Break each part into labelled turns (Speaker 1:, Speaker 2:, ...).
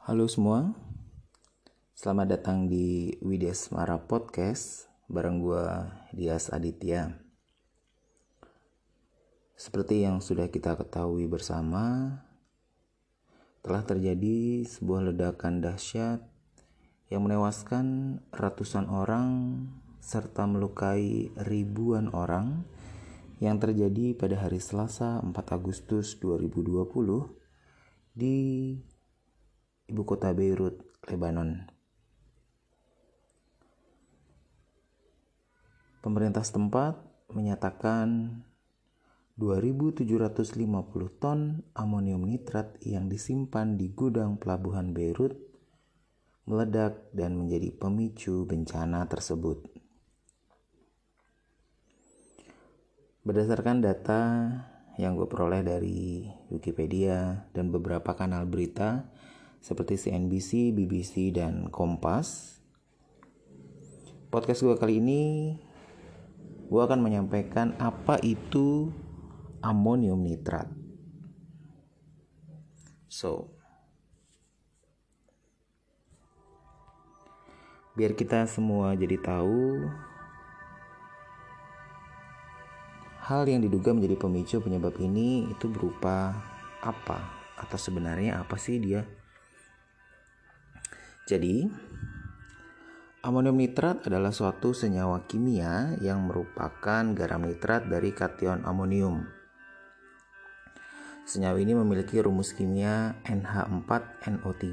Speaker 1: Halo semua, selamat datang di Widya Semara Podcast bareng gue Dias Aditya. Seperti yang sudah kita ketahui bersama, telah terjadi sebuah ledakan dahsyat yang menewaskan ratusan orang serta melukai ribuan orang yang terjadi pada hari Selasa 4 Agustus 2020 di ibu kota Beirut, Lebanon. Pemerintah setempat menyatakan 2.750 ton amonium nitrat yang disimpan di gudang pelabuhan Beirut meledak dan menjadi pemicu bencana tersebut. Berdasarkan data yang gue peroleh dari Wikipedia dan beberapa kanal berita seperti CNBC, BBC, dan Kompas, podcast gue kali ini gue akan menyampaikan apa itu amonium nitrat. So, biar kita semua jadi tahu Hal yang diduga menjadi pemicu penyebab ini itu berupa apa atau sebenarnya apa sih dia? Jadi, amonium nitrat adalah suatu senyawa kimia yang merupakan garam nitrat dari kation amonium. Senyawa ini memiliki rumus kimia NH4NO3,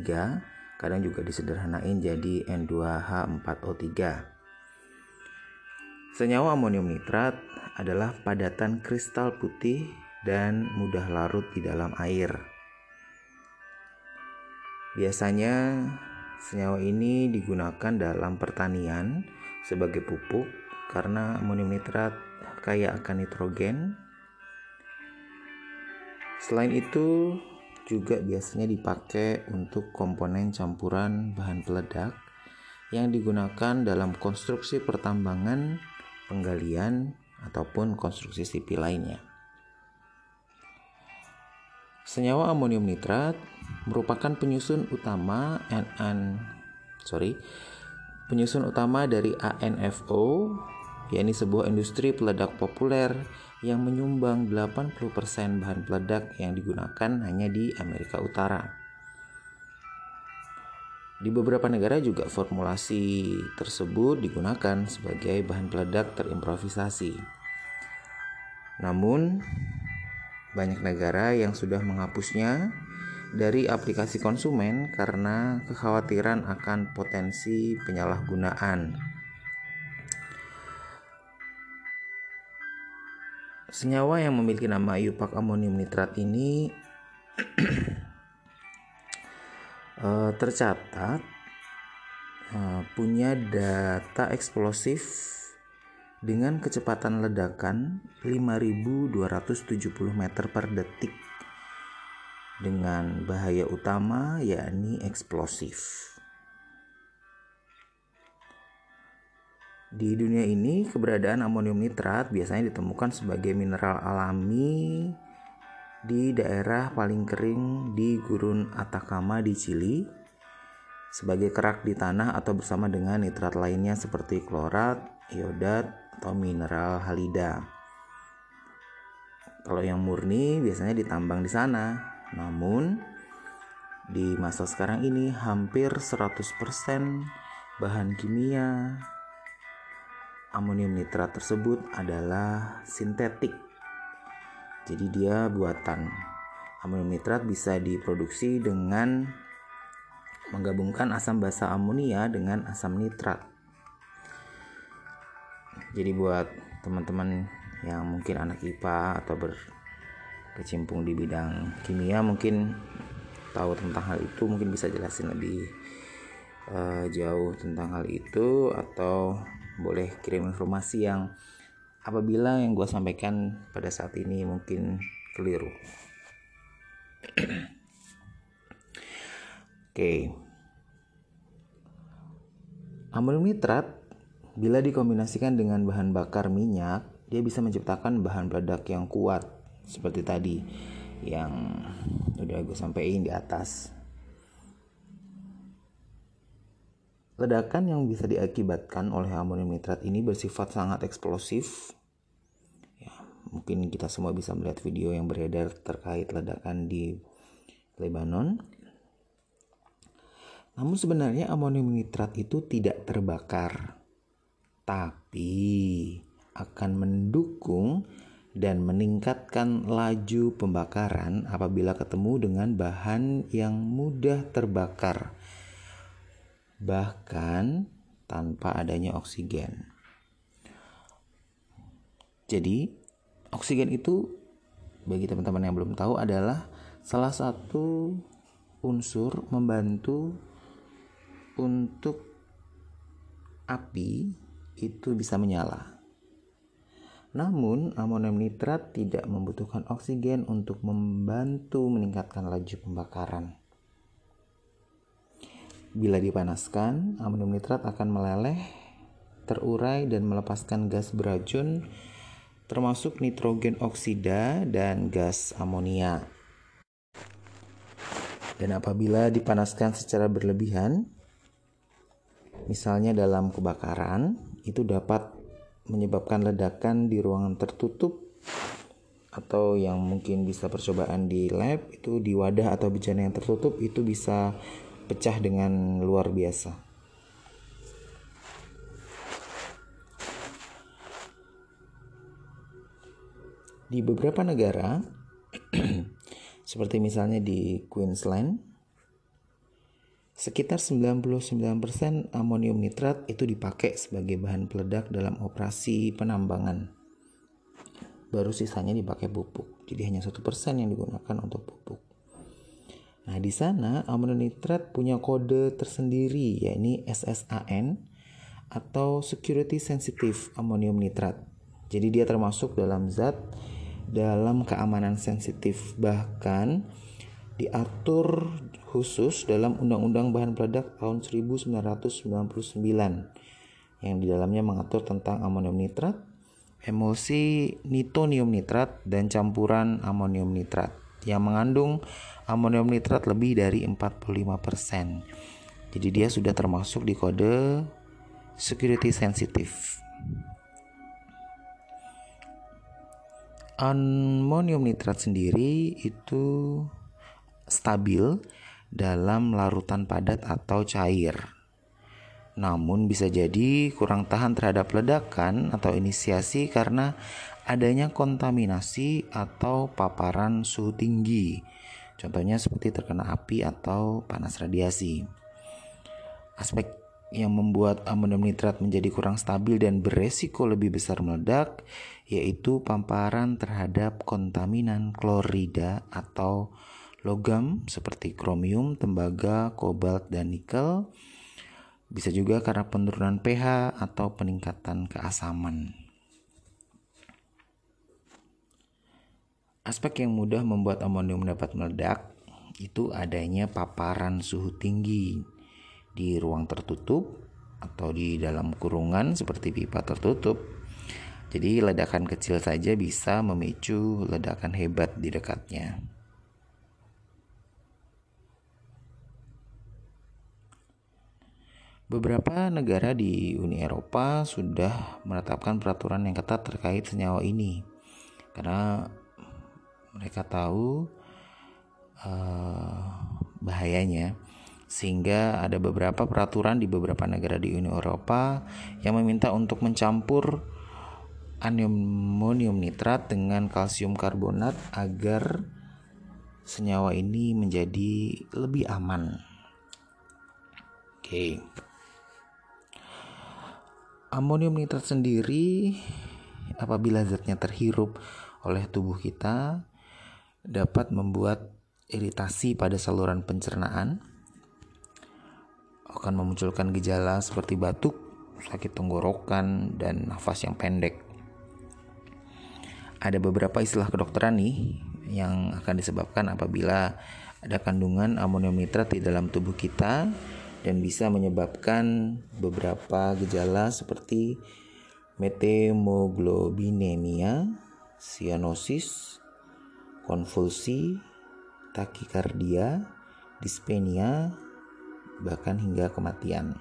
Speaker 1: kadang juga disederhanain jadi N2H4O3. Senyawa amonium nitrat adalah padatan kristal putih dan mudah larut di dalam air. Biasanya senyawa ini digunakan dalam pertanian sebagai pupuk karena amonium nitrat kaya akan nitrogen. Selain itu, juga biasanya dipakai untuk komponen campuran bahan peledak yang digunakan dalam konstruksi pertambangan penggalian ataupun konstruksi sipil lainnya. Senyawa amonium nitrat merupakan penyusun utama NN sorry penyusun utama dari ANFO yakni sebuah industri peledak populer yang menyumbang 80% bahan peledak yang digunakan hanya di Amerika Utara. Di beberapa negara juga formulasi tersebut digunakan sebagai bahan peledak terimprovisasi. Namun, banyak negara yang sudah menghapusnya dari aplikasi konsumen karena kekhawatiran akan potensi penyalahgunaan. Senyawa yang memiliki nama iupak amonium nitrat ini uh, tercatat uh, punya data eksplosif dengan kecepatan ledakan 5270 meter per detik dengan bahaya utama yakni eksplosif. Di dunia ini, keberadaan amonium nitrat biasanya ditemukan sebagai mineral alami di daerah paling kering di gurun Atacama di Chili sebagai kerak di tanah atau bersama dengan nitrat lainnya seperti klorat, iodat, atau mineral halida. Kalau yang murni biasanya ditambang di sana. Namun di masa sekarang ini hampir 100% bahan kimia amonium nitrat tersebut adalah sintetik jadi dia buatan. Amonium nitrat bisa diproduksi dengan menggabungkan asam basa amonia dengan asam nitrat. Jadi buat teman-teman yang mungkin anak IPA atau berkecimpung di bidang kimia mungkin tahu tentang hal itu mungkin bisa jelasin lebih uh, jauh tentang hal itu atau boleh kirim informasi yang apabila yang gue sampaikan pada saat ini mungkin keliru. Oke. Okay. Amonium nitrat bila dikombinasikan dengan bahan bakar minyak, dia bisa menciptakan bahan peledak yang kuat seperti tadi yang udah gue sampaikan di atas. Ledakan yang bisa diakibatkan oleh amonium nitrat ini bersifat sangat eksplosif. Ya, mungkin kita semua bisa melihat video yang beredar terkait ledakan di Lebanon. Namun sebenarnya amonium nitrat itu tidak terbakar, tapi akan mendukung dan meningkatkan laju pembakaran apabila ketemu dengan bahan yang mudah terbakar bahkan tanpa adanya oksigen. Jadi, oksigen itu bagi teman-teman yang belum tahu adalah salah satu unsur membantu untuk api itu bisa menyala. Namun, amonium nitrat tidak membutuhkan oksigen untuk membantu meningkatkan laju pembakaran. Bila dipanaskan, amonium nitrat akan meleleh, terurai dan melepaskan gas beracun termasuk nitrogen oksida dan gas amonia. Dan apabila dipanaskan secara berlebihan, misalnya dalam kebakaran, itu dapat menyebabkan ledakan di ruangan tertutup atau yang mungkin bisa percobaan di lab itu di wadah atau bejana yang tertutup itu bisa pecah dengan luar biasa. Di beberapa negara, seperti misalnya di Queensland, sekitar 99% amonium nitrat itu dipakai sebagai bahan peledak dalam operasi penambangan. Baru sisanya dipakai pupuk, jadi hanya satu persen yang digunakan untuk pupuk. Nah, di sana amonium nitrat punya kode tersendiri yakni SSAN atau Security Sensitive Ammonium Nitrate. Jadi dia termasuk dalam zat dalam keamanan sensitif bahkan diatur khusus dalam Undang-Undang Bahan Peledak tahun 1999 yang di dalamnya mengatur tentang amonium nitrat, emulsi nitonium nitrat dan campuran amonium nitrat yang mengandung amonium nitrat lebih dari 45%. Jadi dia sudah termasuk di kode security sensitive. Amonium nitrat sendiri itu stabil dalam larutan padat atau cair. Namun bisa jadi kurang tahan terhadap ledakan atau inisiasi karena adanya kontaminasi atau paparan suhu tinggi Contohnya seperti terkena api atau panas radiasi. Aspek yang membuat amonium nitrat menjadi kurang stabil dan beresiko lebih besar meledak yaitu pamparan terhadap kontaminan klorida atau logam seperti kromium, tembaga, kobalt, dan nikel. Bisa juga karena penurunan pH atau peningkatan keasaman. Aspek yang mudah membuat amonium dapat meledak itu adanya paparan suhu tinggi di ruang tertutup atau di dalam kurungan seperti pipa tertutup. Jadi ledakan kecil saja bisa memicu ledakan hebat di dekatnya. Beberapa negara di Uni Eropa sudah menetapkan peraturan yang ketat terkait senyawa ini. Karena mereka tahu uh, bahayanya sehingga ada beberapa peraturan di beberapa negara di Uni Eropa yang meminta untuk mencampur amonium nitrat dengan kalsium karbonat agar senyawa ini menjadi lebih aman. Oke. Okay. Amonium nitrat sendiri apabila zatnya terhirup oleh tubuh kita dapat membuat iritasi pada saluran pencernaan, akan memunculkan gejala seperti batuk, sakit tenggorokan, dan nafas yang pendek. Ada beberapa istilah kedokteran nih yang akan disebabkan apabila ada kandungan amonium nitrat di dalam tubuh kita dan bisa menyebabkan beberapa gejala seperti metemoglobinemia, sianosis, konvulsi, takikardia, dispenia, bahkan hingga kematian.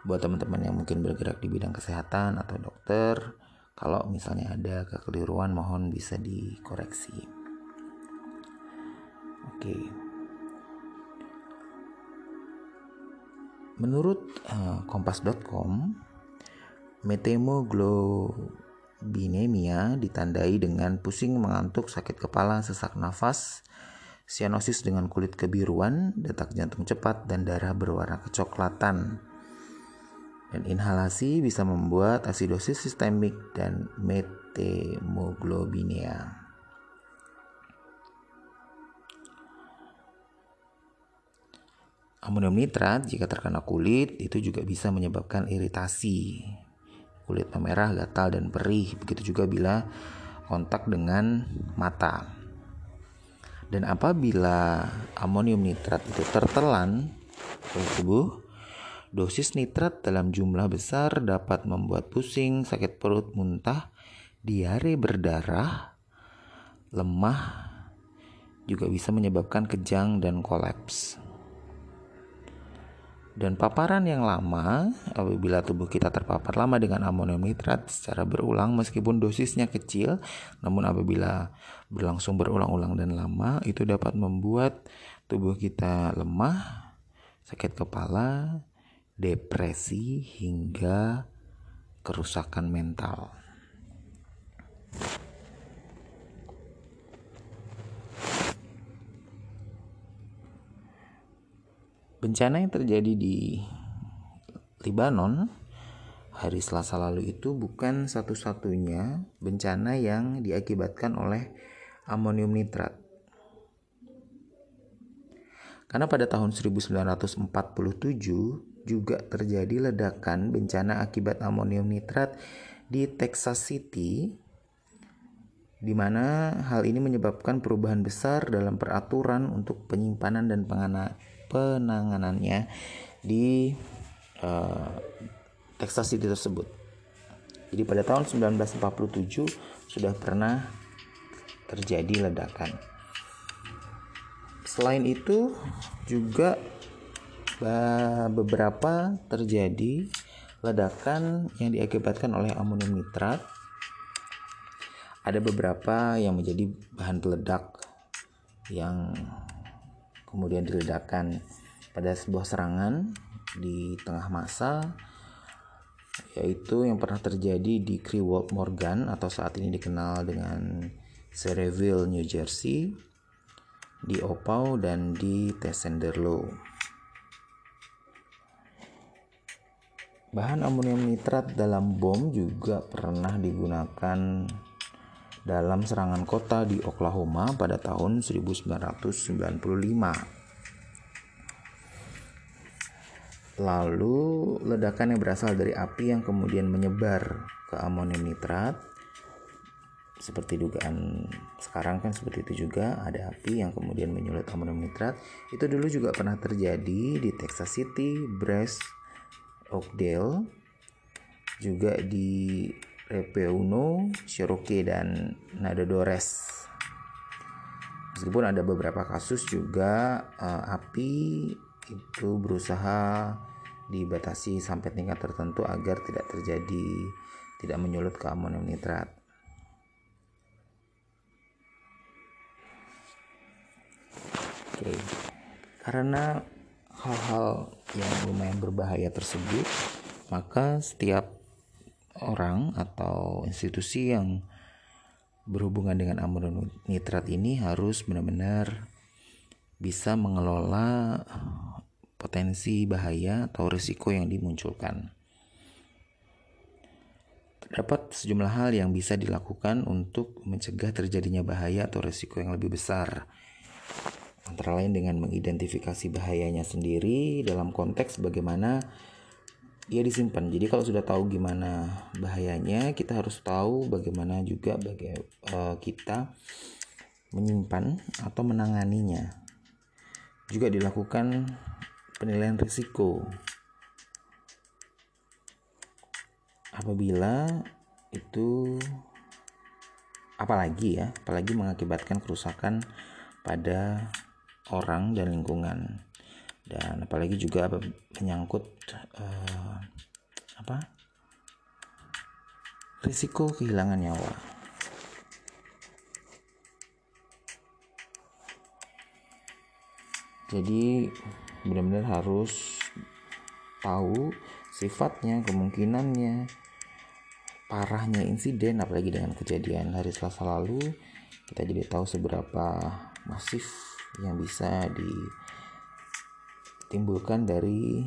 Speaker 1: buat teman-teman yang mungkin bergerak di bidang kesehatan atau dokter kalau misalnya ada kekeliruan mohon bisa dikoreksi oke menurut uh, kompas.com metemoglobinemia ditandai dengan pusing mengantuk sakit kepala sesak nafas sianosis dengan kulit kebiruan, detak jantung cepat, dan darah berwarna kecoklatan. Dan inhalasi bisa membuat asidosis sistemik dan metemoglobinia. Amonium nitrat jika terkena kulit itu juga bisa menyebabkan iritasi. Kulit memerah, gatal, dan perih. Begitu juga bila kontak dengan mata. Dan apabila amonium nitrat itu tertelan oleh tubuh, dosis nitrat dalam jumlah besar dapat membuat pusing, sakit perut, muntah, diare berdarah, lemah, juga bisa menyebabkan kejang dan kolaps. Dan paparan yang lama, apabila tubuh kita terpapar lama dengan amonium nitrat secara berulang meskipun dosisnya kecil, namun apabila berlangsung berulang-ulang dan lama, itu dapat membuat tubuh kita lemah, sakit kepala, depresi, hingga kerusakan mental. Bencana yang terjadi di Libanon hari Selasa lalu itu bukan satu-satunya bencana yang diakibatkan oleh amonium nitrat. Karena pada tahun 1947 juga terjadi ledakan bencana akibat amonium nitrat di Texas City di mana hal ini menyebabkan perubahan besar dalam peraturan untuk penyimpanan dan penanganannya di uh, Texas City tersebut. Jadi pada tahun 1947 sudah pernah terjadi ledakan. Selain itu juga beberapa terjadi ledakan yang diakibatkan oleh amonium nitrat. Ada beberapa yang menjadi bahan peledak yang kemudian diledakkan pada sebuah serangan di tengah masa yaitu yang pernah terjadi di Crewald Morgan atau saat ini dikenal dengan Ceresville, New Jersey, di Opau dan di Tessenderlo. Bahan amonium nitrat dalam bom juga pernah digunakan dalam serangan kota di Oklahoma pada tahun 1995. Lalu ledakan yang berasal dari api yang kemudian menyebar ke amonium nitrat seperti dugaan sekarang kan seperti itu juga ada api yang kemudian menyulut amonium nitrat itu dulu juga pernah terjadi di Texas City, Brest, Oakdale juga di Repeuno, Cherokee dan Nadadores. Meskipun ada beberapa kasus juga uh, api itu berusaha dibatasi sampai tingkat tertentu agar tidak terjadi tidak menyulut ke amonium nitrat. Oke. Karena hal-hal yang lumayan berbahaya tersebut, maka setiap orang atau institusi yang berhubungan dengan amonium nitrat ini harus benar-benar bisa mengelola potensi bahaya atau risiko yang dimunculkan. Terdapat sejumlah hal yang bisa dilakukan untuk mencegah terjadinya bahaya atau risiko yang lebih besar. Antara lain dengan mengidentifikasi bahayanya sendiri dalam konteks bagaimana ia disimpan. Jadi kalau sudah tahu gimana bahayanya, kita harus tahu bagaimana juga baga uh, kita menyimpan atau menanganinya. Juga dilakukan penilaian risiko. Apabila itu apalagi ya, apalagi mengakibatkan kerusakan pada orang dan lingkungan. Dan apalagi juga menyangkut uh, apa risiko kehilangan nyawa. Jadi benar-benar harus tahu sifatnya kemungkinannya parahnya insiden apalagi dengan kejadian hari Selasa lalu. Kita jadi tahu seberapa masif yang bisa di timbulkan dari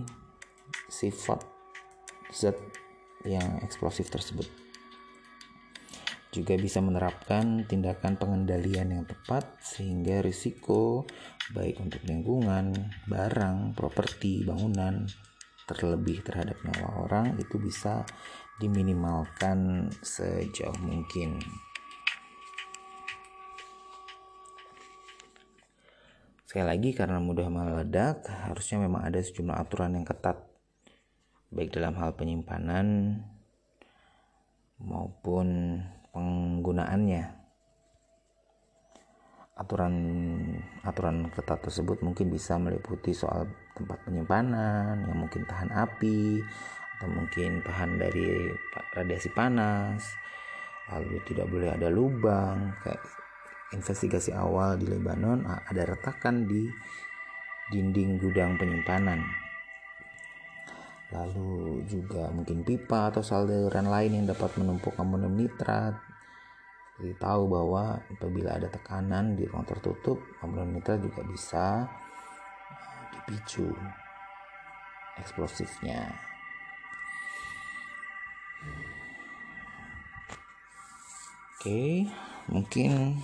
Speaker 1: sifat zat yang eksplosif tersebut. Juga bisa menerapkan tindakan pengendalian yang tepat sehingga risiko baik untuk lingkungan, barang, properti, bangunan, terlebih terhadap nyawa orang itu bisa diminimalkan sejauh mungkin. Sekali lagi karena mudah meledak, harusnya memang ada sejumlah aturan yang ketat baik dalam hal penyimpanan maupun penggunaannya. Aturan aturan ketat tersebut mungkin bisa meliputi soal tempat penyimpanan yang mungkin tahan api atau mungkin tahan dari radiasi panas. Lalu tidak boleh ada lubang kayak investigasi awal di Lebanon ada retakan di dinding gudang penyimpanan. Lalu juga mungkin pipa atau saluran lain yang dapat menumpuk amonium nitrat. Jadi tahu bahwa apabila ada tekanan di ruang tertutup, amonium nitrat juga bisa dipicu eksplosifnya. Oke, mungkin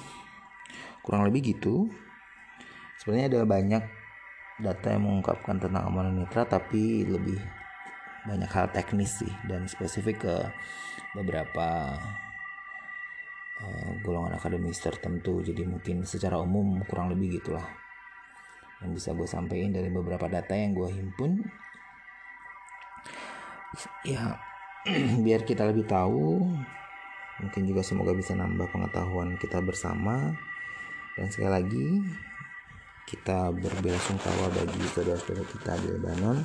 Speaker 1: kurang lebih gitu. Sebenarnya ada banyak data yang mengungkapkan tentang amonium nitrat tapi lebih banyak hal teknis sih dan spesifik ke beberapa uh, golongan akademis tertentu. Jadi mungkin secara umum kurang lebih gitulah yang bisa gue sampaikan dari beberapa data yang gue himpun. Ya biar kita lebih tahu mungkin juga semoga bisa nambah pengetahuan kita bersama dan sekali lagi kita berbelasungkawa bagi saudara-saudara kita di Lebanon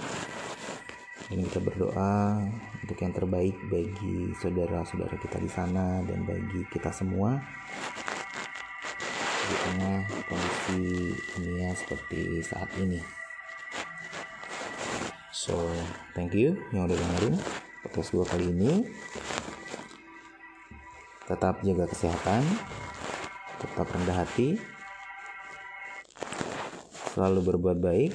Speaker 1: dan kita berdoa untuk yang terbaik bagi saudara-saudara kita di sana dan bagi kita semua di tengah kondisi dunia seperti saat ini. So, thank you yang udah dengerin podcast gue kali ini. Tetap jaga kesehatan, tetap rendah hati, selalu berbuat baik,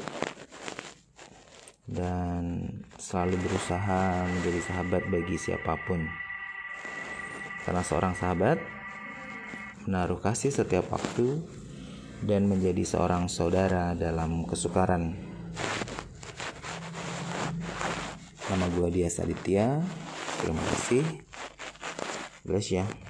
Speaker 1: dan selalu berusaha menjadi sahabat bagi siapa pun. Karena seorang sahabat menaruh kasih setiap waktu dan menjadi seorang saudara dalam kesukaran. Nama gue Dia Saditya. Terima kasih. Bless ya.